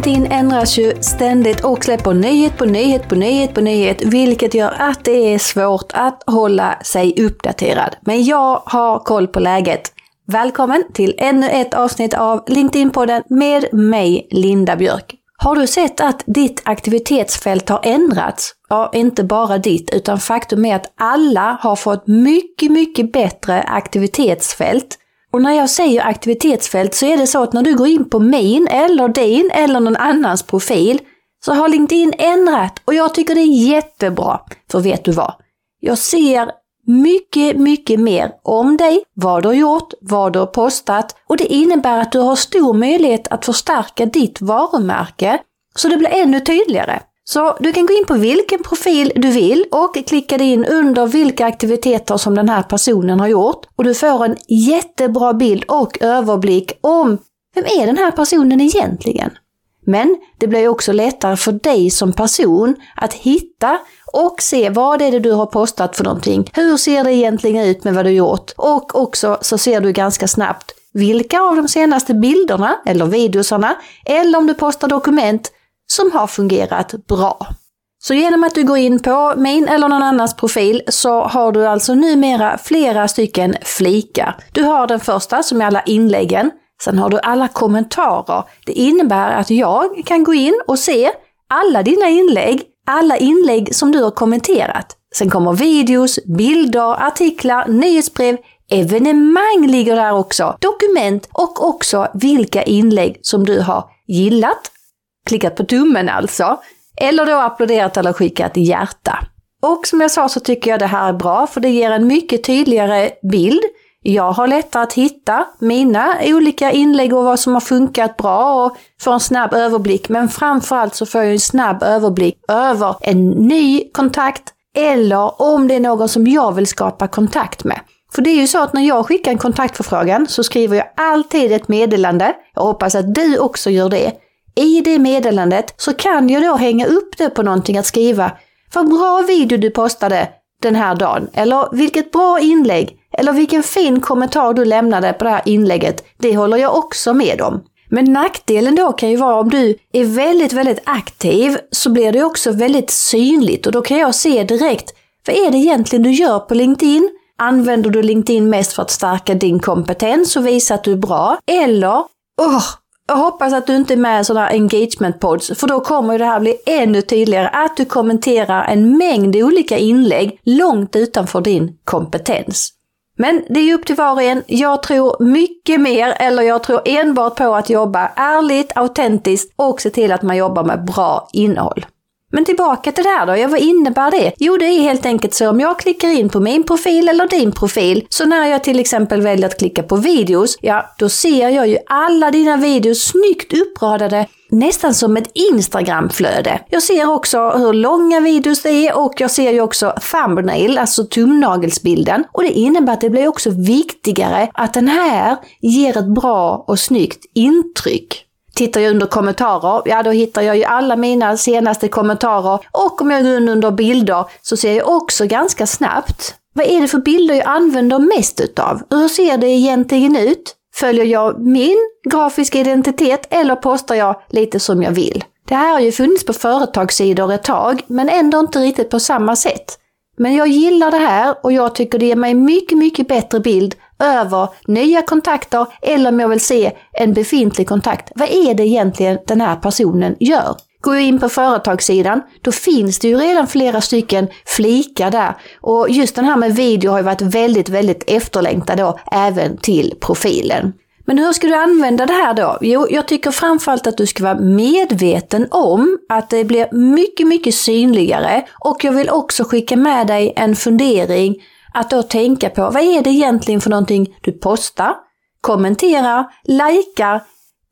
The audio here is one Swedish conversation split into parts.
LinkedIn ändras ju ständigt och släpper nyhet på nyhet på nyhet på nyhet, vilket gör att det är svårt att hålla sig uppdaterad. Men jag har koll på läget. Välkommen till ännu ett avsnitt av LinkedIn-podden med mig, Linda Björk. Har du sett att ditt aktivitetsfält har ändrats? Ja, inte bara ditt, utan faktum är att alla har fått mycket, mycket bättre aktivitetsfält. Och när jag säger aktivitetsfält så är det så att när du går in på min eller din eller någon annans profil så har LinkedIn ändrat och jag tycker det är jättebra. För vet du vad? Jag ser mycket, mycket mer om dig, vad du har gjort, vad du har postat och det innebär att du har stor möjlighet att förstärka ditt varumärke så det blir ännu tydligare. Så du kan gå in på vilken profil du vill och klicka dig in under vilka aktiviteter som den här personen har gjort och du får en jättebra bild och överblick om vem är den här personen egentligen? Men det blir också lättare för dig som person att hitta och se vad är det du har postat för någonting. Hur ser det egentligen ut med vad du gjort? Och också så ser du ganska snabbt vilka av de senaste bilderna eller videosarna eller om du postar dokument som har fungerat bra. Så genom att du går in på min eller någon annans profil så har du alltså numera flera stycken flikar. Du har den första som är alla inläggen. Sen har du alla kommentarer. Det innebär att jag kan gå in och se alla dina inlägg, alla inlägg som du har kommenterat. Sen kommer videos, bilder, artiklar, nyhetsbrev, evenemang ligger där också, dokument och också vilka inlägg som du har gillat, klickat på tummen alltså, eller då applåderat eller skickat hjärta. Och som jag sa så tycker jag det här är bra för det ger en mycket tydligare bild. Jag har lättare att hitta mina olika inlägg och vad som har funkat bra och får en snabb överblick. Men framförallt så får jag en snabb överblick över en ny kontakt eller om det är någon som jag vill skapa kontakt med. För det är ju så att när jag skickar en kontaktförfrågan så skriver jag alltid ett meddelande. Jag hoppas att du också gör det i det meddelandet så kan jag då hänga upp det på någonting att skriva vad bra video du postade den här dagen. Eller vilket bra inlägg. Eller vilken fin kommentar du lämnade på det här inlägget. Det håller jag också med om. Men nackdelen då kan ju vara om du är väldigt, väldigt aktiv så blir det också väldigt synligt och då kan jag se direkt vad är det egentligen du gör på LinkedIn? Använder du LinkedIn mest för att stärka din kompetens och visa att du är bra? Eller, oh, jag hoppas att du inte är med i sådana engagement pods, för då kommer det här bli ännu tydligare att du kommenterar en mängd olika inlägg långt utanför din kompetens. Men det är upp till var och en. Jag tror mycket mer, eller jag tror enbart på att jobba ärligt, autentiskt och se till att man jobbar med bra innehåll. Men tillbaka till det här då, ja vad innebär det? Jo det är helt enkelt så om jag klickar in på min profil eller din profil, så när jag till exempel väljer att klicka på videos, ja då ser jag ju alla dina videos snyggt uppradade nästan som ett Instagramflöde. Jag ser också hur långa videos det är och jag ser ju också thumbnail, alltså tumnagelsbilden. Och det innebär att det blir också viktigare att den här ger ett bra och snyggt intryck. Tittar jag under kommentarer, ja då hittar jag ju alla mina senaste kommentarer. Och om jag går under bilder så ser jag också ganska snabbt vad är det för bilder jag använder mest utav? Hur ser det egentligen ut? Följer jag min grafiska identitet eller postar jag lite som jag vill? Det här har ju funnits på företagssidor ett tag, men ändå inte riktigt på samma sätt. Men jag gillar det här och jag tycker det ger mig mycket, mycket bättre bild över nya kontakter eller om jag vill se en befintlig kontakt. Vad är det egentligen den här personen gör? Går jag in på företagssidan, då finns det ju redan flera stycken flikar där. Och just den här med video har ju varit väldigt, väldigt efterlängtad då, även till profilen. Men hur ska du använda det här då? Jo, jag tycker framförallt att du ska vara medveten om att det blir mycket, mycket synligare. Och jag vill också skicka med dig en fundering att då tänka på vad är det egentligen för någonting du postar, kommenterar, likar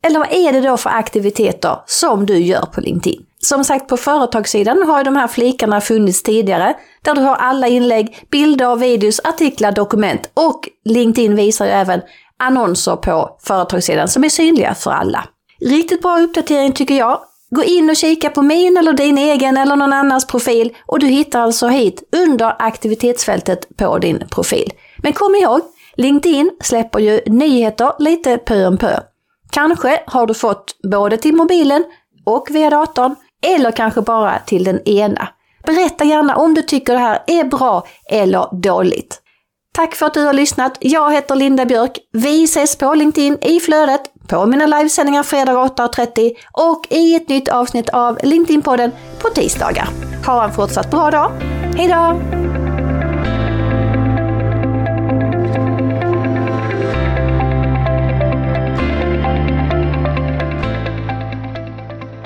eller vad är det då för aktiviteter som du gör på LinkedIn? Som sagt på företagssidan har ju de här flikarna funnits tidigare där du har alla inlägg, bilder, videos, artiklar, dokument och LinkedIn visar ju även annonser på företagssidan som är synliga för alla. Riktigt bra uppdatering tycker jag. Gå in och kika på min eller din egen eller någon annans profil och du hittar alltså hit under aktivitetsfältet på din profil. Men kom ihåg, LinkedIn släpper ju nyheter lite pö om pö. Kanske har du fått både till mobilen och via datorn, eller kanske bara till den ena. Berätta gärna om du tycker det här är bra eller dåligt. Tack för att du har lyssnat. Jag heter Linda Björk. Vi ses på LinkedIn i flödet, på mina livesändningar fredag 8.30 och i ett nytt avsnitt av LinkedIn-podden på tisdagar. Ha en fortsatt bra dag. Hejdå!